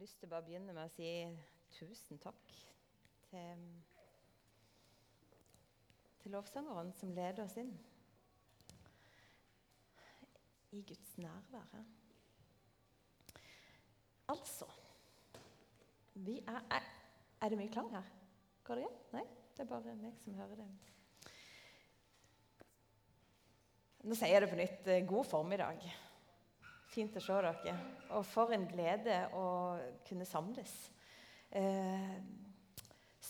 lyst til å begynne med å si tusen takk til, til lovsangeren som leder oss inn i Guds nærvær. Altså er, er, er det mye klang her? Går det greit? Nei? Det er bare meg som hører det. Nå sier jeg det på nytt. God formiddag. Fint å se dere. Og for en glede å kunne samles. Eh,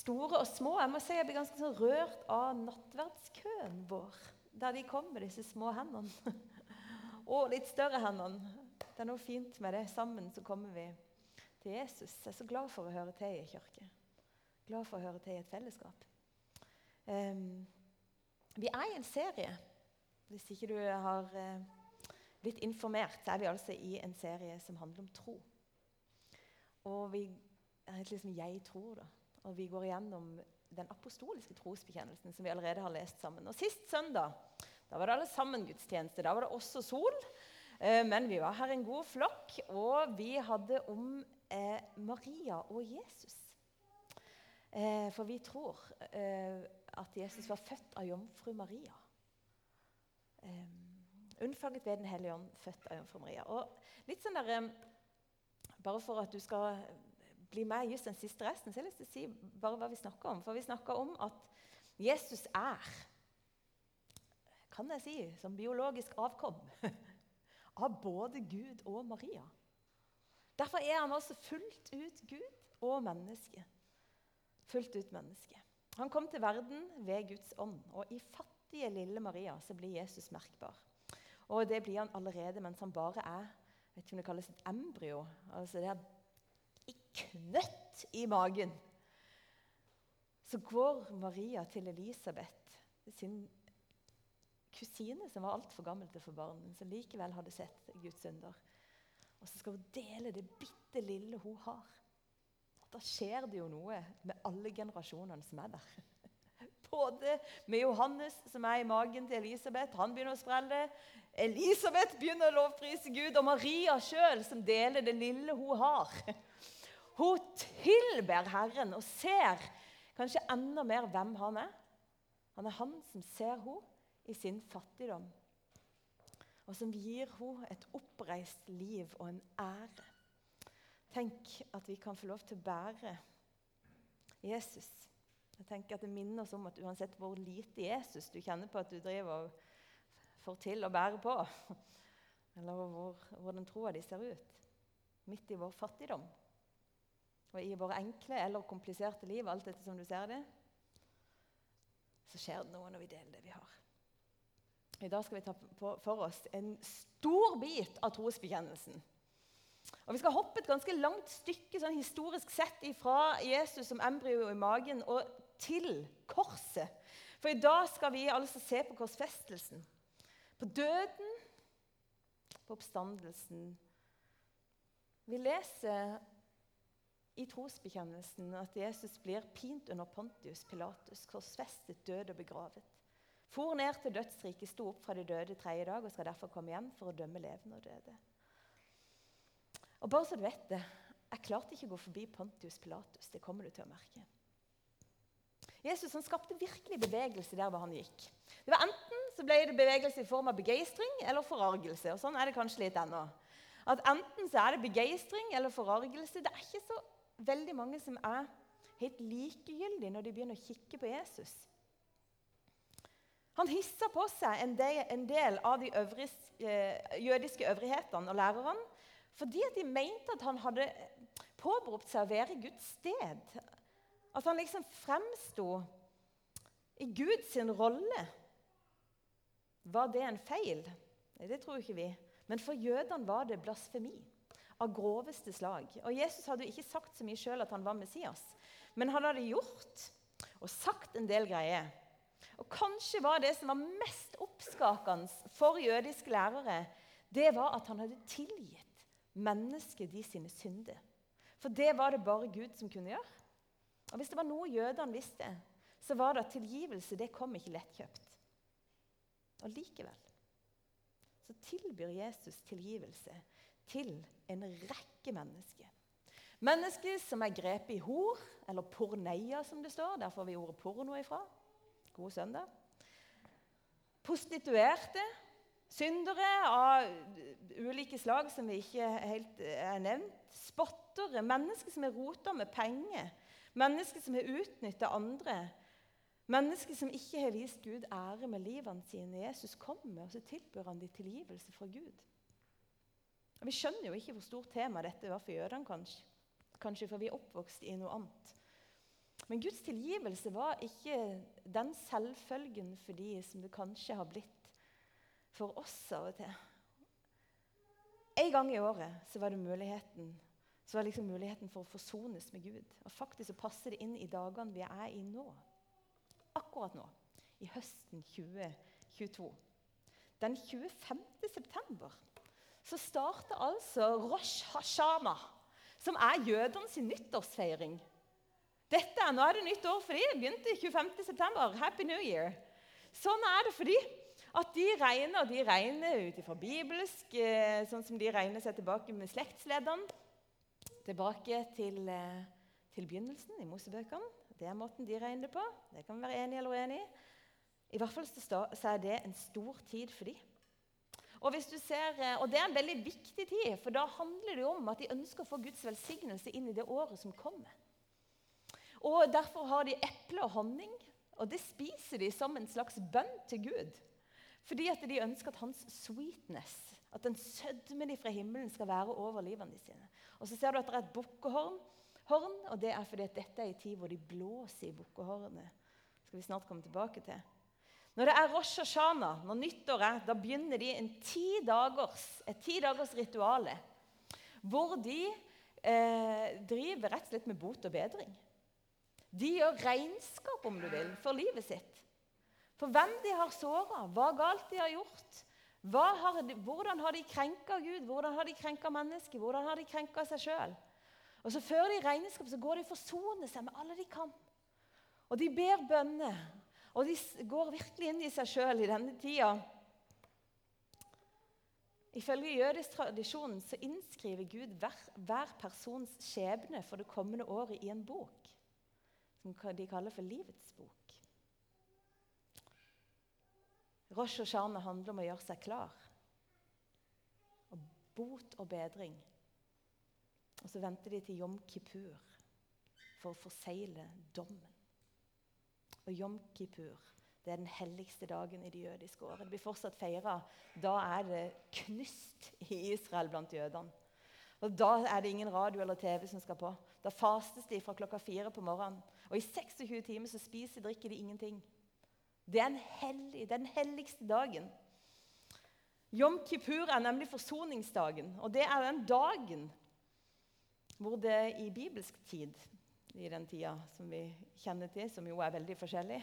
store og små. Jeg må si jeg blir ganske sånn rørt av nattverdskøen vår. Der de kom med disse små hendene. og litt større hendene. Det er noe fint med det. Sammen så kommer vi til Jesus. Jeg er så glad for å høre til i kirke. Glad for å høre til i et fellesskap. Eh, vi er i en serie. Hvis ikke du har uh, blitt informert, så er vi altså i en serie som handler om tro. Og vi er liksom Jeg tror, da. Og vi går igjennom den apostoliske trosbekjennelsen som vi allerede har lest sammen. Og Sist søndag da var det alle sammen gudstjeneste. Da var det også sol. Eh, men vi var her en god flokk, og vi hadde om eh, Maria og Jesus. Eh, for vi tror at Jesus var født av jomfru Maria. Unnfanget ved Den hellige ånd, født av jomfru Maria. Og litt sånn der, Bare for at du skal bli med just den siste resten, så har jeg lyst til å si bare hva vi snakker om. For vi snakker om at Jesus er, kan jeg si, som biologisk avkom av både Gud og Maria. Derfor er han også fullt ut Gud og menneske. Fullt ut menneske. Han kom til verden ved Guds ånd, og i fattige lille Maria så blir Jesus merkbar. Og det blir han allerede mens han bare er vet ikke om det kalles et embryo. altså det er i knøtt i magen. Så går Maria til Elisabeth, sin kusine som var altfor gammel til å få barn, men som likevel hadde sett Guds under. Og så skal hun dele det bitte lille hun har. Da skjer det jo noe med alle generasjonene som er der. Både med Johannes, som er i magen til Elisabeth. Han begynner å sprelle. Elisabeth begynner å lovprise Gud. Og Maria sjøl, som deler det lille hun har. Hun tilber Herren og ser kanskje enda mer hvem han er. Han er han som ser henne i sin fattigdom, og som gir henne et oppreist liv og en ære. Tenk at vi kan få lov til å bære Jesus. Jeg tenker at Det minner oss om at uansett hvor lite Jesus du kjenner på at du driver og får til å bære på, eller hvor, hvordan troa de ser ut, midt i vår fattigdom og i våre enkle eller kompliserte liv, alt etter som du ser det, så skjer det noe når vi deler det vi har. I dag skal vi ta for oss en stor bit av trosbekjennelsen. Og Vi skal hoppe et ganske langt stykke sånn historisk sett fra Jesus som embryo i magen og til korset. For i dag skal vi altså se på korsfestelsen. På døden, på oppstandelsen. Vi leser i trosbekjennelsen at Jesus blir pint under Pontius Pilatus, korsfestet, død og begravet. For ned til dødsriket, sto opp fra de døde tredje dag og skal derfor komme hjem for å dømme levende og døde. Og bare så du vet det, Jeg klarte ikke å gå forbi Pontius Pilatus. Det kommer du til å merke. Jesus han skapte virkelig bevegelse der hvor han gikk. Det var Enten så ble det bevegelse i form av begeistring eller forargelse. og Sånn er det kanskje litt ennå. At Enten så er det begeistring eller forargelse. Det er ikke så veldig mange som er helt likegyldige når de begynner å kikke på Jesus. Han hissa på seg en del, en del av de øvrig, eh, jødiske øvrighetene og lærerne fordi de mente at han hadde påberopt seg å være Guds sted. At han liksom fremsto i Guds rolle. Var det en feil? Det tror ikke vi. Men for jødene var det blasfemi av groveste slag. Og Jesus hadde jo ikke sagt så mye sjøl at han var Messias, men han hadde gjort og sagt en del greier og Kanskje var det som var mest oppskakende for jødiske lærere, det var at han hadde tilgitt mennesket de sine synder. For det var det bare Gud som kunne gjøre. Og Hvis det var noe jødene visste, så var det at tilgivelse det kom ikke lettkjøpt. Og likevel så tilbyr Jesus tilgivelse til en rekke mennesker. Mennesker som er grepet i hor, eller porneia, som det står. Der får vi ordet porno ifra. God søndag. Prostituerte, syndere av ulike slag som vi ikke helt er nevnt. Spottere, mennesker som er rota med penger. Mennesker som har utnytta andre. Mennesker som ikke har vist Gud ære med livene sine. Jesus kommer, og så tilbyr han dem tilgivelse fra Gud. Vi skjønner jo ikke hvor stort tema dette var for jødene, kanskje. Kanskje for vi er oppvokst i noe annet. Men Guds tilgivelse var ikke den selvfølgen for de som det kanskje har blitt for oss av og til. En gang i året så var det muligheten så er liksom muligheten for å forsones med Gud. Og faktisk så passer det inn i dagene vi er i nå. Akkurat nå, i høsten 2022. Den 25. september så starter altså Rosh Hashama, som er jødenes nyttårsfeiring. Dette Nå er det nytt år for dem. Begynte 25. september. Happy New Year. Sånn er det for dem. At de regner, og de regner ut ifra bibelsk, eh, sånn som de regner seg tilbake med slektslederne. Tilbake til, eh, til begynnelsen i Mosebøkene. Det er måten de regner på. Det kan vi være enige eller uenige i. I hvert fall så er det en stor tid for dem. Og, ser, eh, og det er en veldig viktig tid, for da handler det om at de ønsker å få Guds velsignelse inn i det året som kommer. Og Derfor har de eple og honning, og det spiser de som en slags bønn til Gud. Fordi at de ønsker at hans sweetness, at den sødmen fra himmelen, skal være over livene sine. Og så ser du at det er et bukkehorn, og det er fordi at dette er en tid hvor de blåser i bukkehornet. Skal vi snart komme tilbake til. Når det er Rosh Hashana, når nyttår er, da begynner de en ti dagers, et ti dagers rituale. Hvor de eh, driver rett og slett med bot og bedring. De gjør regnskap, om du vil, for livet sitt. For hvem de har såra, hva galt de har gjort, har de, hvordan har de krenka Gud? Hvordan har de krenka mennesker? Hvordan har de krenka seg sjøl? Og så Før de regnskap så går de og forsoner seg med alle de kan. Og de ber bønner. Og de går virkelig inn i seg sjøl i denne tida. Ifølge jødisk tradisjon så innskriver Gud hver, hver, persons skjebne for det kommende året i en bok, som de kaller for Livets bok. Rosh og Hashana handler om å gjøre seg klar. Og bot og bedring. Og så venter de til Jom Kippur for å forsegle dommen. Og Jom Kippur det er den helligste dagen i det jødiske året. Det blir fortsatt feira. Da er det knust i Israel blant jødene. Og Da er det ingen radio eller TV som skal på. Da fastes de fra klokka fire på morgenen. Og i 26 timer så spiser drikker de ingenting. Det er, hellig, den helligste dagen. Jom kippur er nemlig forsoningsdagen. Og det er den dagen hvor det i bibelsk tid, i den tida som vi kjenner til, som jo er veldig forskjellig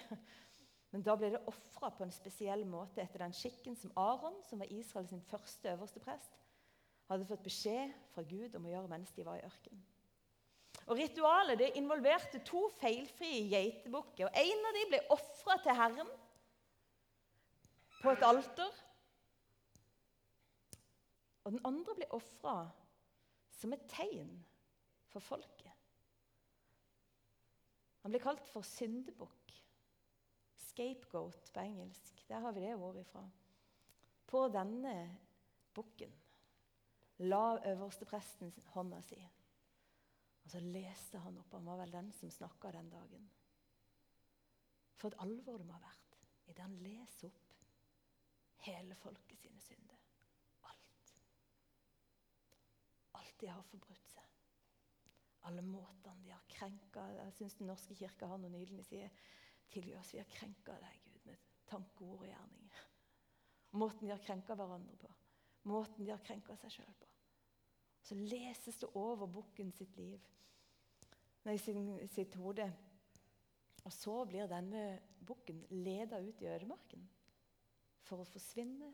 Men da ble det ofra på en spesiell måte etter den skikken som Aron, som var Israels første øverste prest, hadde fått beskjed fra Gud om å gjøre mens de var i ørkenen. Og Ritualet det involverte to feilfrie geitebukker. og En av dem ble ofra til Herren på et alter. Og den andre ble ofra som et tegn for folket. Han ble kalt for syndebukk. Scapegoat på engelsk. Der har vi det ordet ifra. På denne bukken la øverstepresten hånda si. Og så leste han opp. Han var vel den som snakka den dagen. For et alvor det må ha vært idet han leser opp hele folket sine synder. Alt. Alt de har forbrutt seg. Alle måtene de har krenka Jeg syns Den norske kirke har noe nydelig. å si. tilgi oss, vi har krenka deg, Gud, med tanke, ord og gjerninger. Måten de har krenka hverandre på. Måten de har krenka seg sjøl på. Så leses det over bukken sitt liv nei, sin, sitt hode. Og så blir denne bukken leda ut i ødemarken for å forsvinne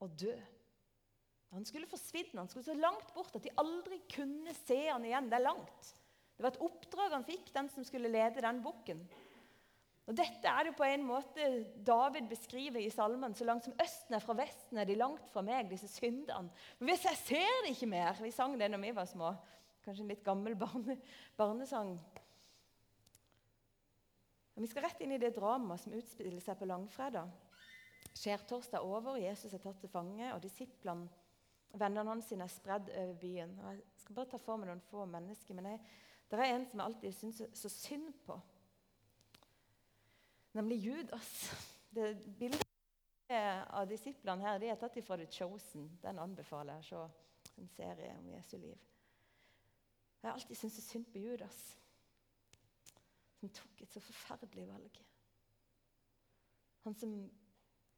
og dø. Han skulle forsvinne, han skulle så langt bort at de aldri kunne se han igjen. Det er langt. Det var et oppdrag han fikk, den som skulle lede den bukken. Og Dette er det på en måte David beskriver i salmen. Så langt som østen er fra vesten, er de langt fra meg, disse syndene. Hvis jeg ser det ikke mer Vi sang det når vi var små. Kanskje en litt gammel barne, barnesang. Og vi skal rett inn i det dramaet som utspiller seg på langfredag. Skjærtorsdag over, Jesus er tatt til fange, og disiplene, vennene hans, er spredd over byen. Og jeg skal bare ta for meg noen få mennesker, men jeg, det er en som jeg alltid syns så synd på, nemlig Judas. Det bildet av disiplene her de er tatt fra The Chosen. Den anbefaler jeg å se. En serie om Jesu liv. Jeg har alltid syntes synd på Judas som tok et så forferdelig valg. Han som,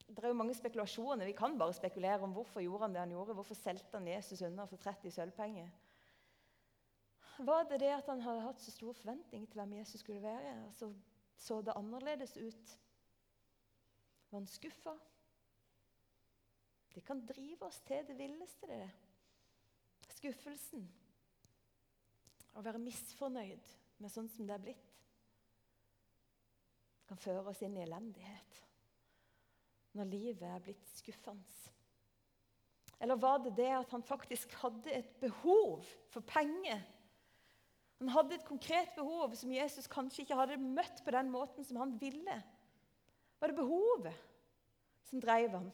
det er jo mange spekulasjoner. Vi kan bare spekulere om hvorfor gjorde han det han gjorde. Hvorfor solgte han Jesus unna for 30 sølvpenger? Var det det at han hadde hatt så store forventninger til hvem Jesus skulle være? Og så så det annerledes ut? Var han skuffa? Det kan drive oss til det villeste, det. Skuffelsen. Å være misfornøyd med sånn som det er blitt kan føre oss inn i elendighet. Når livet er blitt skuffende. Eller var det det at han faktisk hadde et behov for penger? Han hadde et konkret behov som Jesus kanskje ikke hadde møtt på den måten som han ville. Var det behovet som drev ham?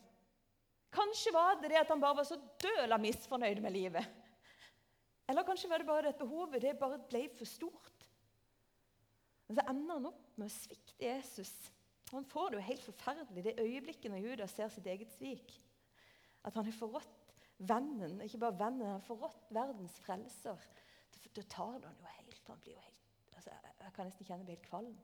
Kanskje var det det at han bare var så døla misfornøyd med livet. Eller kanskje var det bare det at behovet det bare ble for stort. Men så ender han opp med å svikte Jesus. Han får det jo helt forferdelig det øyeblikket når Judas ser sitt eget svik. At han har forrådt vennen, ikke bare vennen, han har forrådt verdens frelser. Da tar det han jo helt. Han blir jo helt altså, Jeg kan nesten kjenne meg helt kvalm.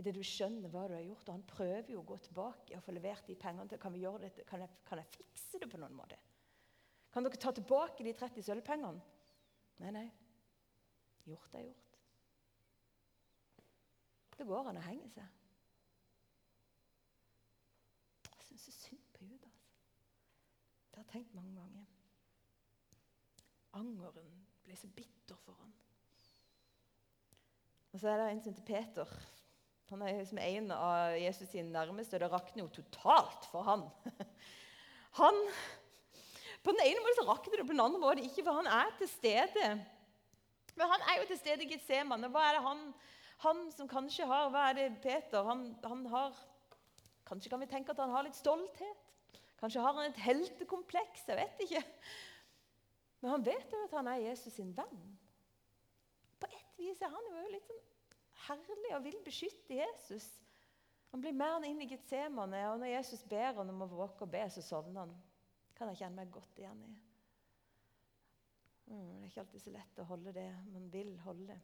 Idet du skjønner hva du har gjort. Og han prøver jo å gå tilbake og få levert de pengene. til, Kan, vi gjøre dette? Kan, jeg, kan jeg fikse det på noen måte? Kan dere ta tilbake de 30 sølvpengene? Nei, nei. Gjort er gjort. Det går an å henge seg. Jeg syns så synd på Judas. Det har jeg tenkt mange ganger. Angeren ble så bitter for ham. Og så er det en som heter Peter. Han er som en av Jesus sine nærmeste, og det rakner jo totalt for han. Han, På den ene måten så rakner det, på den andre måten ikke, for han er til stede. Men han er jo til stede i Getsemane. Hva er det han han som kanskje har Hva er det Peter? Han, han har Kanskje kan vi tenke at han har litt stolthet. Kanskje har han et heltekompleks. Jeg vet ikke. Men han vet jo at han er Jesus sin venn. På et vis er han jo litt sånn herlig og vil beskytte Jesus. Han blir mer inn i Getsemane, og når Jesus ber han om å våke og be, så sovner han. Kan jeg kjenne meg godt igjen i. Mm, det er ikke alltid så lett å holde det man vil holde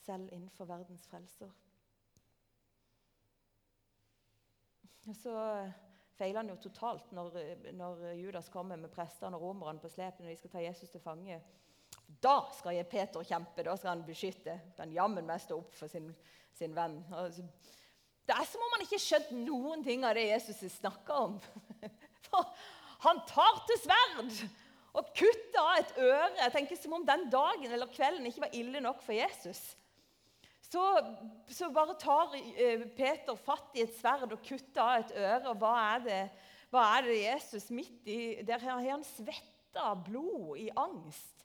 selv innenfor verdens frelser. Så feiler han jo totalt når, når Judas kommer med prestene og romerne på slep når de skal ta Jesus til fange. Da skal jeg Peter kjempe, da skal han beskytte. Den jammen meg stå opp for sin, sin venn. Altså, det er som om han ikke skjønte noen ting av det Jesus snakker om. For han tar til sverd og kutter av et øre. Jeg tenker Som om den dagen eller kvelden ikke var ille nok for Jesus så, så, bare tar eh, Peter fatt i et sverd og kutter av et øre. Og hva er det, hva er det Jesus midt i Der har han svetta blod i angst.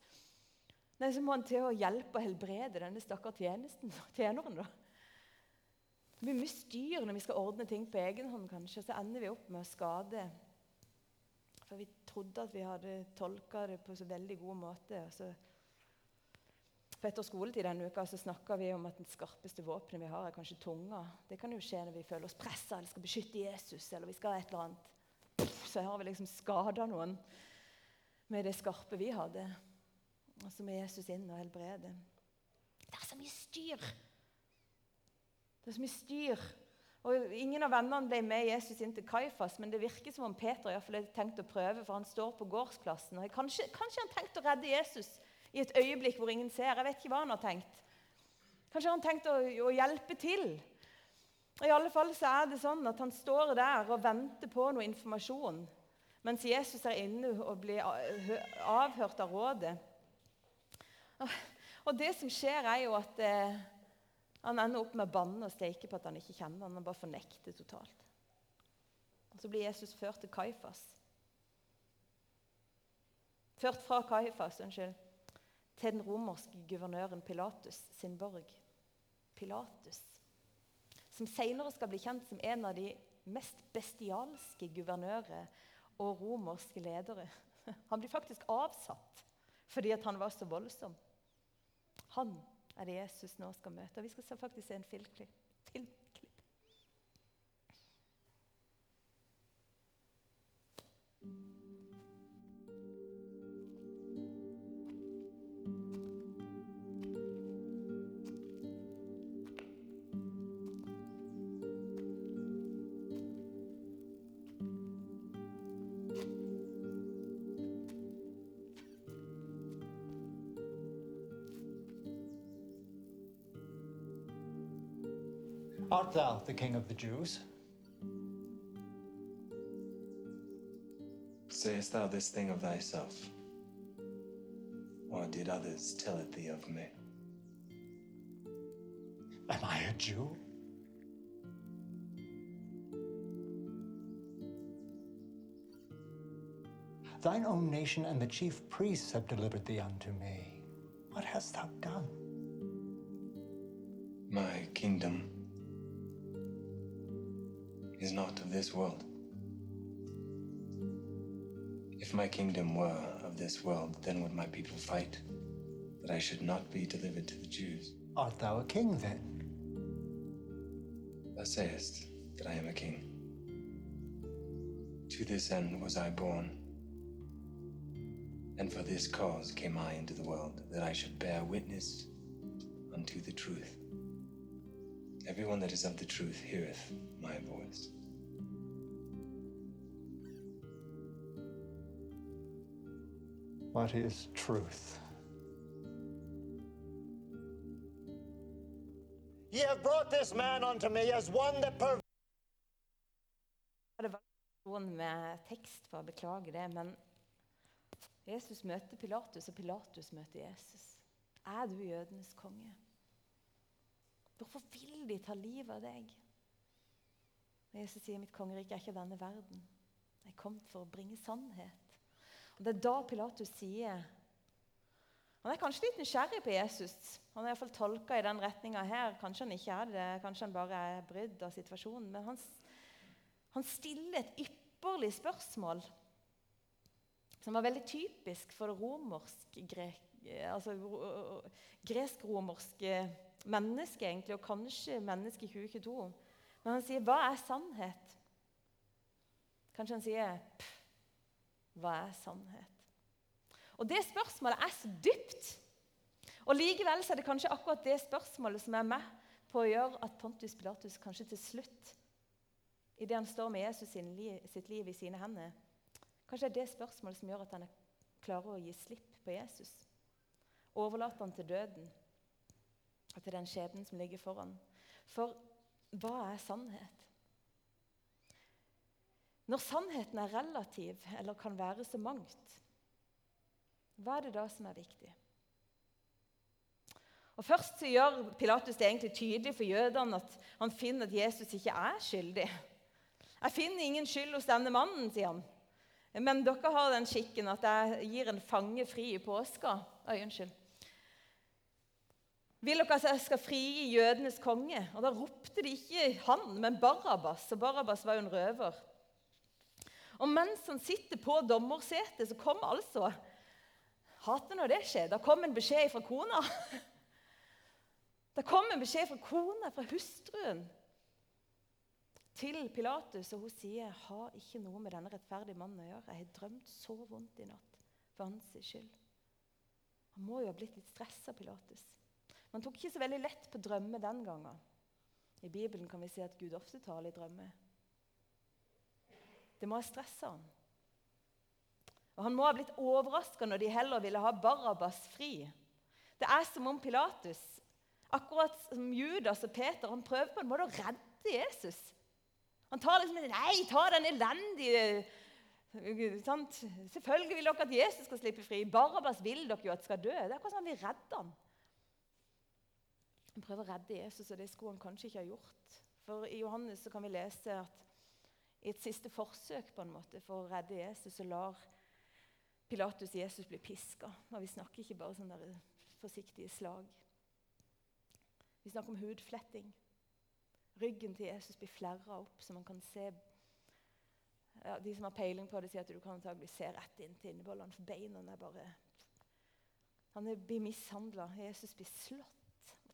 Nei, Så må han til å hjelpe og helbrede denne stakkars tjeneren. da. Det blir mye styr når vi skal ordne ting på egen hånd, kanskje. Så ender vi opp med å skade. For vi trodde at vi hadde tolka det på så veldig god måte. Altså, for etter skoletid denne uka så snakka vi om at det skarpeste våpenet vi har, er kanskje tunga. Det kan jo skje når vi føler oss pressa eller skal beskytte Jesus. eller vi skal et eller annet. Så har vi liksom skada noen med det skarpe vi hadde. Og så må Jesus inn og helbrede. Det er så mye styr! Det er så mye styr. Og Ingen av vennene ble med Jesus inn til Kaifas, men det virker som om Peter i hadde tenkt å prøve, for han står på gårdsplassen. og Kanskje, kanskje han tenkte å redde Jesus i et øyeblikk hvor ingen ser. Jeg vet ikke hva han har tenkt. Kanskje han har tenkt å, å hjelpe til. Og I alle fall så er det sånn at Han står der og venter på noe informasjon mens Jesus er inne og blir avhørt av rådet. Og Det som skjer, er jo at eh, han ender opp med å banne og steike på at han ikke kjenner han, han bare fornekter totalt. Og Så blir Jesus ført til Kaifas. Ført fra Kaifas, unnskyld til den romerske guvernøren Pilatus sin borg. Pilatus, som senere skal bli kjent som en av de mest bestialske guvernører og romerske ledere. Han blir faktisk avsatt fordi han var så voldsom. Han er det Jesus nå skal møte. Og Vi skal faktisk se en filmklipp. Art thou uh, the king of the Jews? Sayest thou this thing of thyself? Or did others tell it thee of me? Am I a Jew? Thine own nation and the chief priests have delivered thee unto me. What hast thou done? My kingdom is not of this world. If my kingdom were of this world, then would my people fight that I should not be delivered to the Jews. Art thou a king then? Thou sayest that I am a king. To this end was I born. And for this cause came I into the world, that I should bear witness unto the truth. Everyone that is of the truth heareth my voice. What is truth? Ye have brought this man unto me as one that per Det var noen med tekst, for å beklage det, men Jesus møter Pilatus, og Pilatus møter Jesus. Er du jødenes konge? Hvorfor vil de ta livet av deg? Og Jesus sier, 'Mitt kongerike er ikke denne verden.' Jeg kom for å bringe sannhet. Og Det er da Pilatus sier Han er kanskje litt nysgjerrig på Jesus. Han er iallfall tolka i den retninga her. Kanskje han ikke er det, kanskje han bare er brydd av situasjonen. Men han, han stiller et ypperlig spørsmål som var veldig typisk for det romersk altså, gresk-romerske mennesket, egentlig, og kanskje menneske i 2022. Men han sier, 'Hva er sannhet?' Kanskje han sier, 'Hva er sannhet?' Og Det spørsmålet er så dypt. Og Likevel er det kanskje akkurat det spørsmålet som er med på å gjøre at Pontus Pilatus kanskje til slutt, idet han står med Jesus sitt liv i sine hender Kanskje er det spørsmålet som gjør at han klarer å gi slipp på Jesus. Overlate han til døden og til den skjebnen som ligger foran. For hva er sannhet? Når sannheten er relativ eller kan være så mangt, hva er det da som er viktig? Og Først så gjør Pilatus det egentlig tydelig for jødene at han finner at Jesus ikke er skyldig. Jeg finner ingen skyld hos denne mannen, sier han. Men dere har den skikken at jeg gir en fange fri i påska. Oi, unnskyld. Vil dere at jeg skal frigi jødenes konge? Og Da ropte de ikke han, men Barabas. Og Barabas var jo en røver. Og mens han sitter på dommersetet, så kom altså Hater når det skjer. Da kom en beskjed fra kona. Da kom en beskjed fra kona, fra hustruen, til Pilatus, og hun sier, har ikke noe med denne rettferdige mannen å gjøre.' 'Jeg har drømt så vondt i natt for hans skyld.' Han må jo ha blitt litt stressa, Pilatus. Men han tok ikke så veldig lett på drømmer den gangen. I Bibelen kan vi se at Gud ofte taler i drømmer. Det må ha stressa han. Og Han må ha blitt overraska når de heller ville ha Barabas fri. Det er som om Pilatus, akkurat som Judas og Peter, han prøver på en måte å redde Jesus. Han tar liksom Nei, ta den elendige sant? Selvfølgelig vil dere at Jesus skal slippe fri. Barabas vil dere jo at skal dø. Det er akkurat som han vil redde ham. Han prøver å redde Jesus, og det skulle han kanskje ikke ha gjort. For I Johannes kan vi lese at i et siste forsøk på en måte for å redde Jesus, så lar Pilatus Jesus bli piska. Og vi snakker ikke bare sånne forsiktige slag. Vi snakker om hudfletting. Ryggen til Jesus blir flerra opp, så man kan se ja, De som har peiling på det, sier at du kan antagelig se rett inn til innvollene, for beina er bare Han blir mishandla. Jesus blir slått.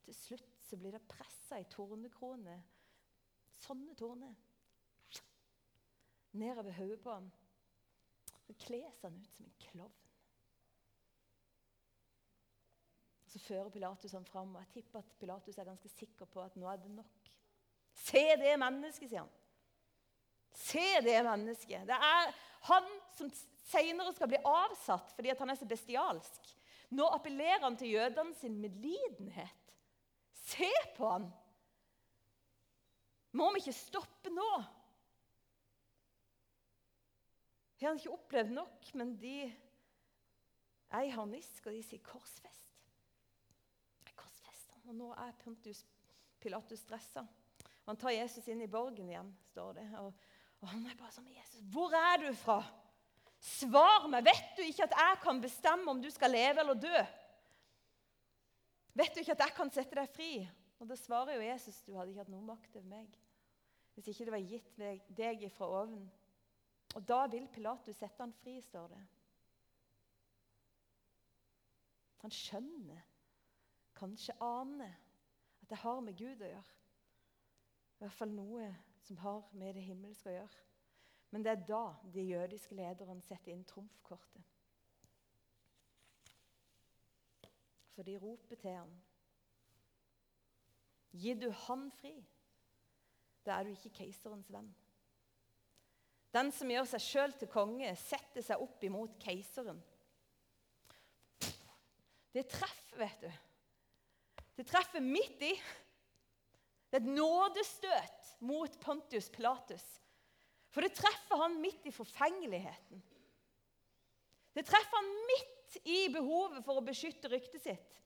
Til slutt så blir det pressa i tornekrone. Sånne torner. Nedover hodet på ham. Så kles han ut som en klovn. Så fører Pilatus ham fram, og jeg tipper at Pilatus er ganske sikker på at nå er det nok. Se det mennesket, sier han. Se det mennesket. Det er han som senere skal bli avsatt fordi han er så bestialsk. Nå appellerer han til jødene sin medlidenhet. Se på han! Må vi ikke stoppe nå? Har han ikke opplevd nok, men de er i harnisk, og de sier 'korsfest'. Korsfest. Og nå er Pontius Pilatus stressa. Han tar Jesus inn i borgen igjen, står det. Og, og han er bare sånn 'Jesus, hvor er du fra?' Svar meg! Vet du ikke at jeg kan bestemme om du skal leve eller dø? Vet du ikke at jeg kan sette deg fri? Og da svarer jo Jesus, du hadde ikke hatt noen makt over meg hvis ikke det var gitt deg fra oven. Og da vil Pilatus sette han fri, står det. Han skjønner, kanskje aner, at det har med Gud å gjøre. I hvert fall noe som har med det himmelske å gjøre. Men det er da de jødiske lederne setter inn trumfkortet. For de roper til ham. Gir du han fri, da er du ikke keiserens venn. Den som gjør seg sjøl til konge, setter seg opp imot keiseren. Det treffer, vet du. Det treffer midt i. Det er et nådestøt mot Pontius Pilatus. For det treffer han midt i forfengeligheten. Det treffer han midt i behovet for å beskytte ryktet sitt.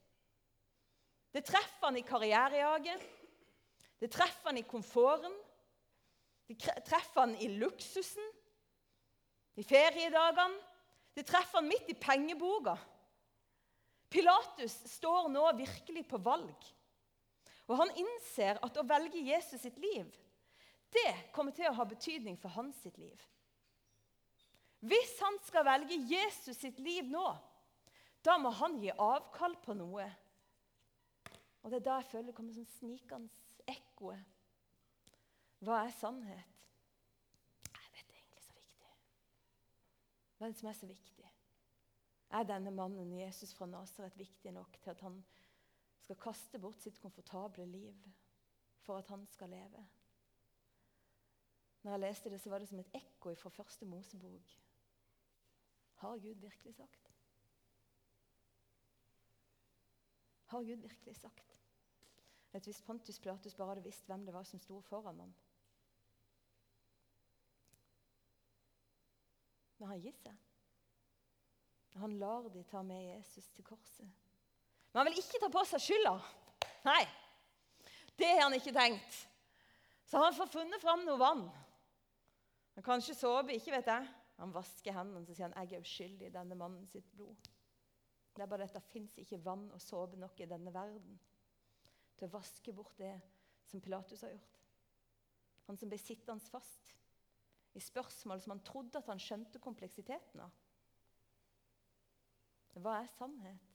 Det treffer han i karrierejaget. Det treffer han i komforten. Det treffer han i luksusen, i feriedagene. Det treffer han midt i pengeboka. Pilatus står nå virkelig på valg. Og han innser at å velge Jesus sitt liv, det kommer til å ha betydning for hans sitt liv. Hvis han skal velge Jesus sitt liv nå, da må han gi avkall på noe. Og det er da jeg føler det kommer sånn snikende ekkoet hva er sannhet? Er dette egentlig så viktig? Hva er det som er så viktig? Er denne mannen Jesus fra Nasaret viktig nok til at han skal kaste bort sitt komfortable liv for at han skal leve? Når jeg leste det, så var det som et ekko fra første Mosebok. Har Gud virkelig sagt? Har Gud virkelig sagt? At Hvis Pontus Pilatus bare hadde visst hvem det var som sto foran ham, Men han gir seg. Han lar de ta med Jesus til korset. Men han vil ikke ta på seg skylda. Nei, det har han ikke tenkt. Så han får funnet fram noe vann. Han kanskje såpe, ikke vet jeg. Han vasker hendene og sier han, jeg er uskyldig i denne mannen sitt blod. Det er bare at Det fins ikke vann og såpe nok i denne verden til å vaske bort det som Pilatus har gjort. Han som ble sittende fast i spørsmål som han trodde at han skjønte kompleksiteten av. Hva er sannhet?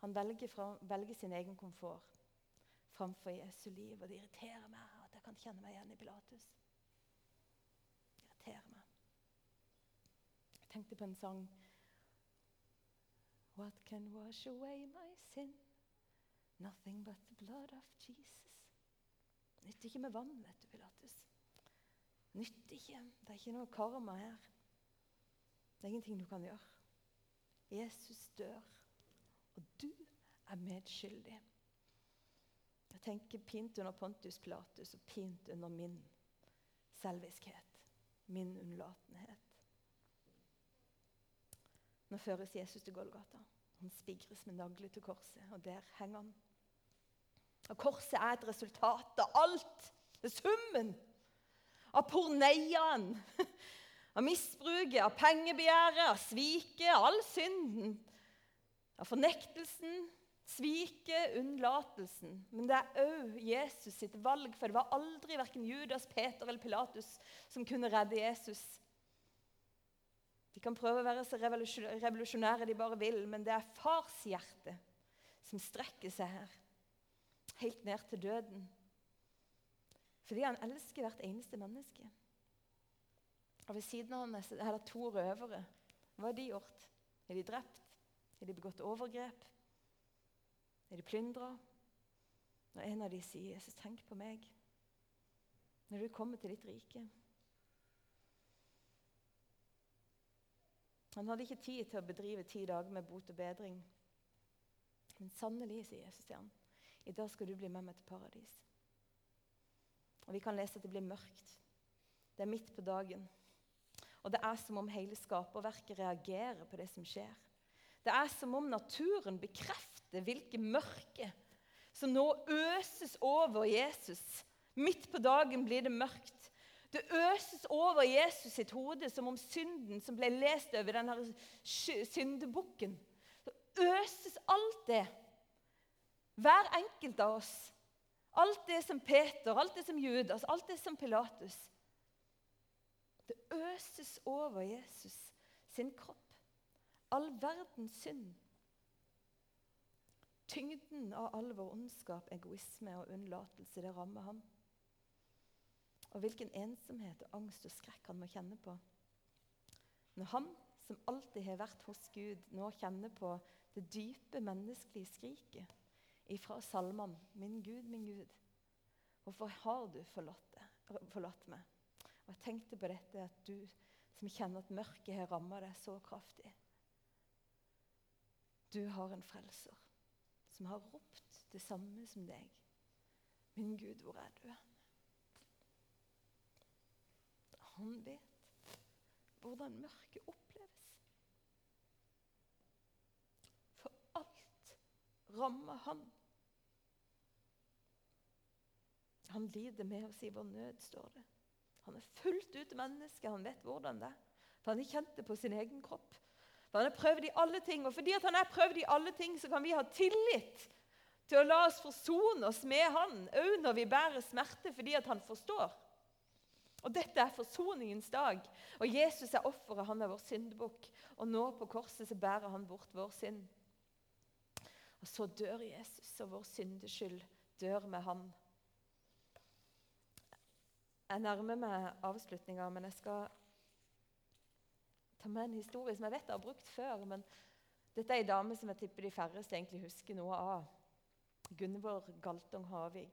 Han velger, fra, velger sin egen komfort framfor Jesu liv. Og det irriterer meg at jeg kan kjenne meg igjen i Pilatus. Det irriterer meg. Jeg tenkte på en sang What can wash away my sin? Nothing but the blood of Jesus. Nytter ikke med vann, vet du, Pilatus nytter ikke. Det er ikke noe karma her. Det er ingenting du kan gjøre. Jesus dør, og du er medskyldig. Jeg tenker pint under Pontus Pilatus og pint under min selviskhet, min unnlatenhet. Nå føres Jesus til Golgata. Han spigres med nagler til korset, og der henger han. Og Korset er et resultat av alt. Det er summen av porneiaen, av misbruket, av pengebegjæret, av sviket, all synden, av fornektelsen, sviket, unnlatelsen. Men det er òg Jesus sitt valg, for det var aldri verken Judas, Peter eller Pilatus som kunne redde Jesus. De kan prøve å være så revolusjonære de bare vil, men det er fars hjerte som strekker seg her, helt ned til døden. Fordi han elsker hvert eneste menneske. Og Ved siden av ham er det to røvere. Hva har de gjort? Er de drept? Er de begått overgrep? Er de plyndra? Når en av de sier, 'Jesus, tenk på meg når du kommer til ditt rike'. Han hadde ikke tid til å bedrive ti dager med bot og bedring. Men sannelig, sier Jesus til ham, i dag skal du bli med meg til paradis. Og Vi kan lese at det blir mørkt. Det er midt på dagen. Og det er som om hele skaperverket reagerer på det som skjer. Det er som om naturen bekrefter hvilke mørke som nå øses over Jesus. Midt på dagen blir det mørkt. Det øses over Jesus sitt hode som om synden som ble lest over denne syndebukken. Det øses alt det. Hver enkelt av oss. Alt det som Peter, alt det som Judas, alt det som Pilatus. Det øses over Jesus sin kropp. All verdens synd. Tyngden av all vår ondskap, egoisme og unnlatelse, det rammer ham. Og hvilken ensomhet og angst og skrekk han må kjenne på. Når han, som alltid har vært hos Gud, nå kjenner på det dype menneskelige skriket ifra salmene 'Min Gud, min Gud, hvorfor har du forlatt, forlatt meg?' Og Jeg tenkte på dette at du som kjenner at mørket har rammet deg så kraftig Du har en frelser som har ropt det samme som deg. 'Min Gud, hvor er du?' Han vet hvordan mørket oppleves. For alt rammer han. Han lider med oss i vår nød, står det. Han er fullt ut menneske. Han vet hvordan det er. For han har kjent det på sin egen kropp. For han er prøvd i alle ting. Og fordi han er prøvd i alle ting, så kan vi ha tillit til å la oss forsone oss med han, òg når vi bærer smerte, fordi han forstår. Og Dette er forsoningens dag. Og Jesus er offeret. Han er vår syndebukk. Og nå på korset så bærer han bort vår synd. Og så dør Jesus, og vår syndeskyld dør med han. Jeg nærmer meg avslutninga, men jeg skal ta med en historie som jeg vet jeg har brukt før. men Dette er ei dame som jeg tipper de færreste egentlig husker noe av. Gunvor Galtung Havig.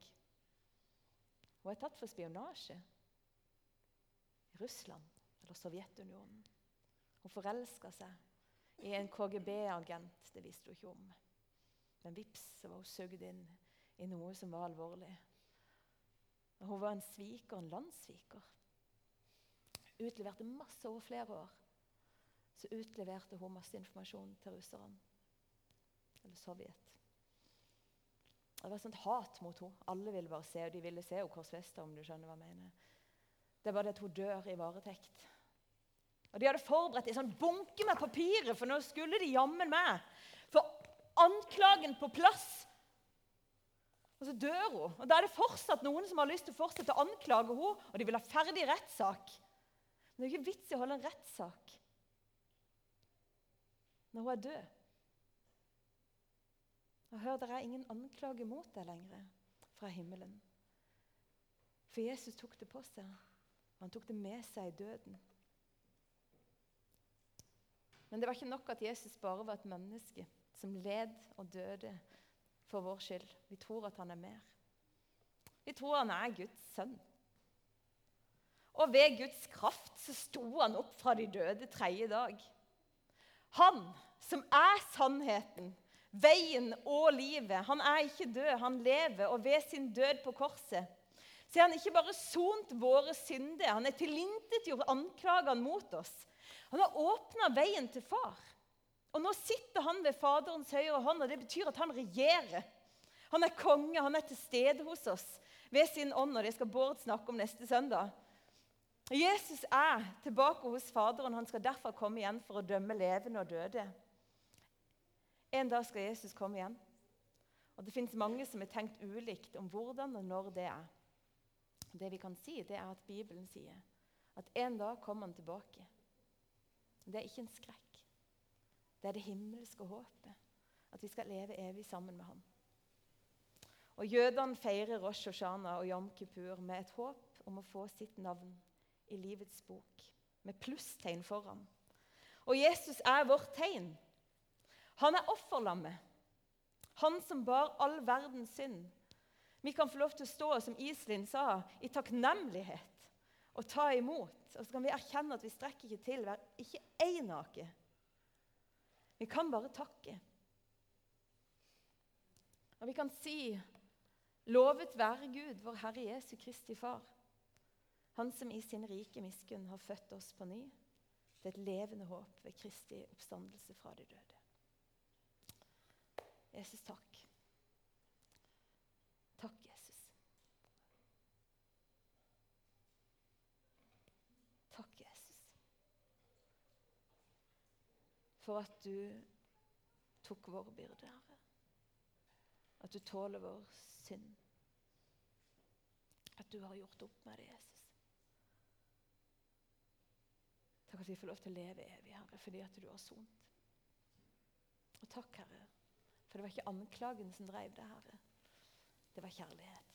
Hun er tatt for spionasje. Russland eller Sovjetunionen. Hun forelska seg i en KGB-agent. Det visste hun ikke om. Men vips, så var hun sugd inn i noe som var alvorlig. Hun var en sviker, en landssviker. Utleverte masse over flere år. Så utleverte hun masse informasjon til russerne. Eller Sovjet. Det var sånt hat mot henne. Alle ville bare se, og de ville se henne korsfesta, om du skjønner hva jeg mener det var det at hun dør i varetekt. Og De hadde forberedt en sånn bunke med papirer, for nå skulle de jammen meg få anklagen på plass. Og så dør hun. Og Da er det fortsatt noen som har lyst til å fortsette å anklage henne, og de vil ha ferdig rettssak. Men det er ikke vits i å holde en rettssak når hun er død. Og hør, det er ingen anklage mot deg lenger fra himmelen. For Jesus tok det på seg. Han tok det med seg i døden. Men det var ikke nok at Jesus bare var et menneske som led og døde for vår skyld. Vi tror at han er mer. Vi tror han er Guds sønn. Og ved Guds kraft så sto han opp fra de døde tredje dag. Han som er sannheten, veien og livet. Han er ikke død, han lever, og ved sin død på korset så har han ikke bare sont våre synder, han har tilintetgjort anklagene mot oss. Han har åpna veien til far. Og nå sitter han ved Faderens høyre hånd, og det betyr at han regjerer. Han er konge, han er til stede hos oss ved sin ånd, og det skal Bård snakke om neste søndag. Jesus er tilbake hos Faderen. Han skal derfor komme igjen for å dømme levende og døde. En dag skal Jesus komme igjen. Og Det fins mange som har tenkt ulikt om hvordan og når det er. Det vi kan si, det er at Bibelen sier at en dag kommer han tilbake. Det er ikke en skrekk. Det er det himmelske håpet. At vi skal leve evig sammen med ham. Og Jødene feirer Rosh Hoshana og Yom Kippur med et håp om å få sitt navn i livets bok, med plusstegn foran. Og Jesus er vårt tegn. Han er offerlammet. Han som bar all verdens synd. Vi kan få lov til å stå, som Iselin sa, i takknemlighet og ta imot. Og så kan vi erkjenne at vi strekker ikke til hver ikke én hake. Vi kan bare takke. Og vi kan si Lovet være Gud, vår Herre Jesu Kristi Far. Han som i sin rike miskunn har født oss på ny til et levende håp ved Kristi oppstandelse fra de døde Jesus. Takk, Jesus, for at du tok vår byrde, Herre. At du tåler vår synd. At du har gjort opp med det, Jesus. Takk at vi får lov til å leve evig, Herre, fordi at du har sont. Og takk, Herre, for det var ikke anklagen som drev det, Herre. Det var kjærlighet.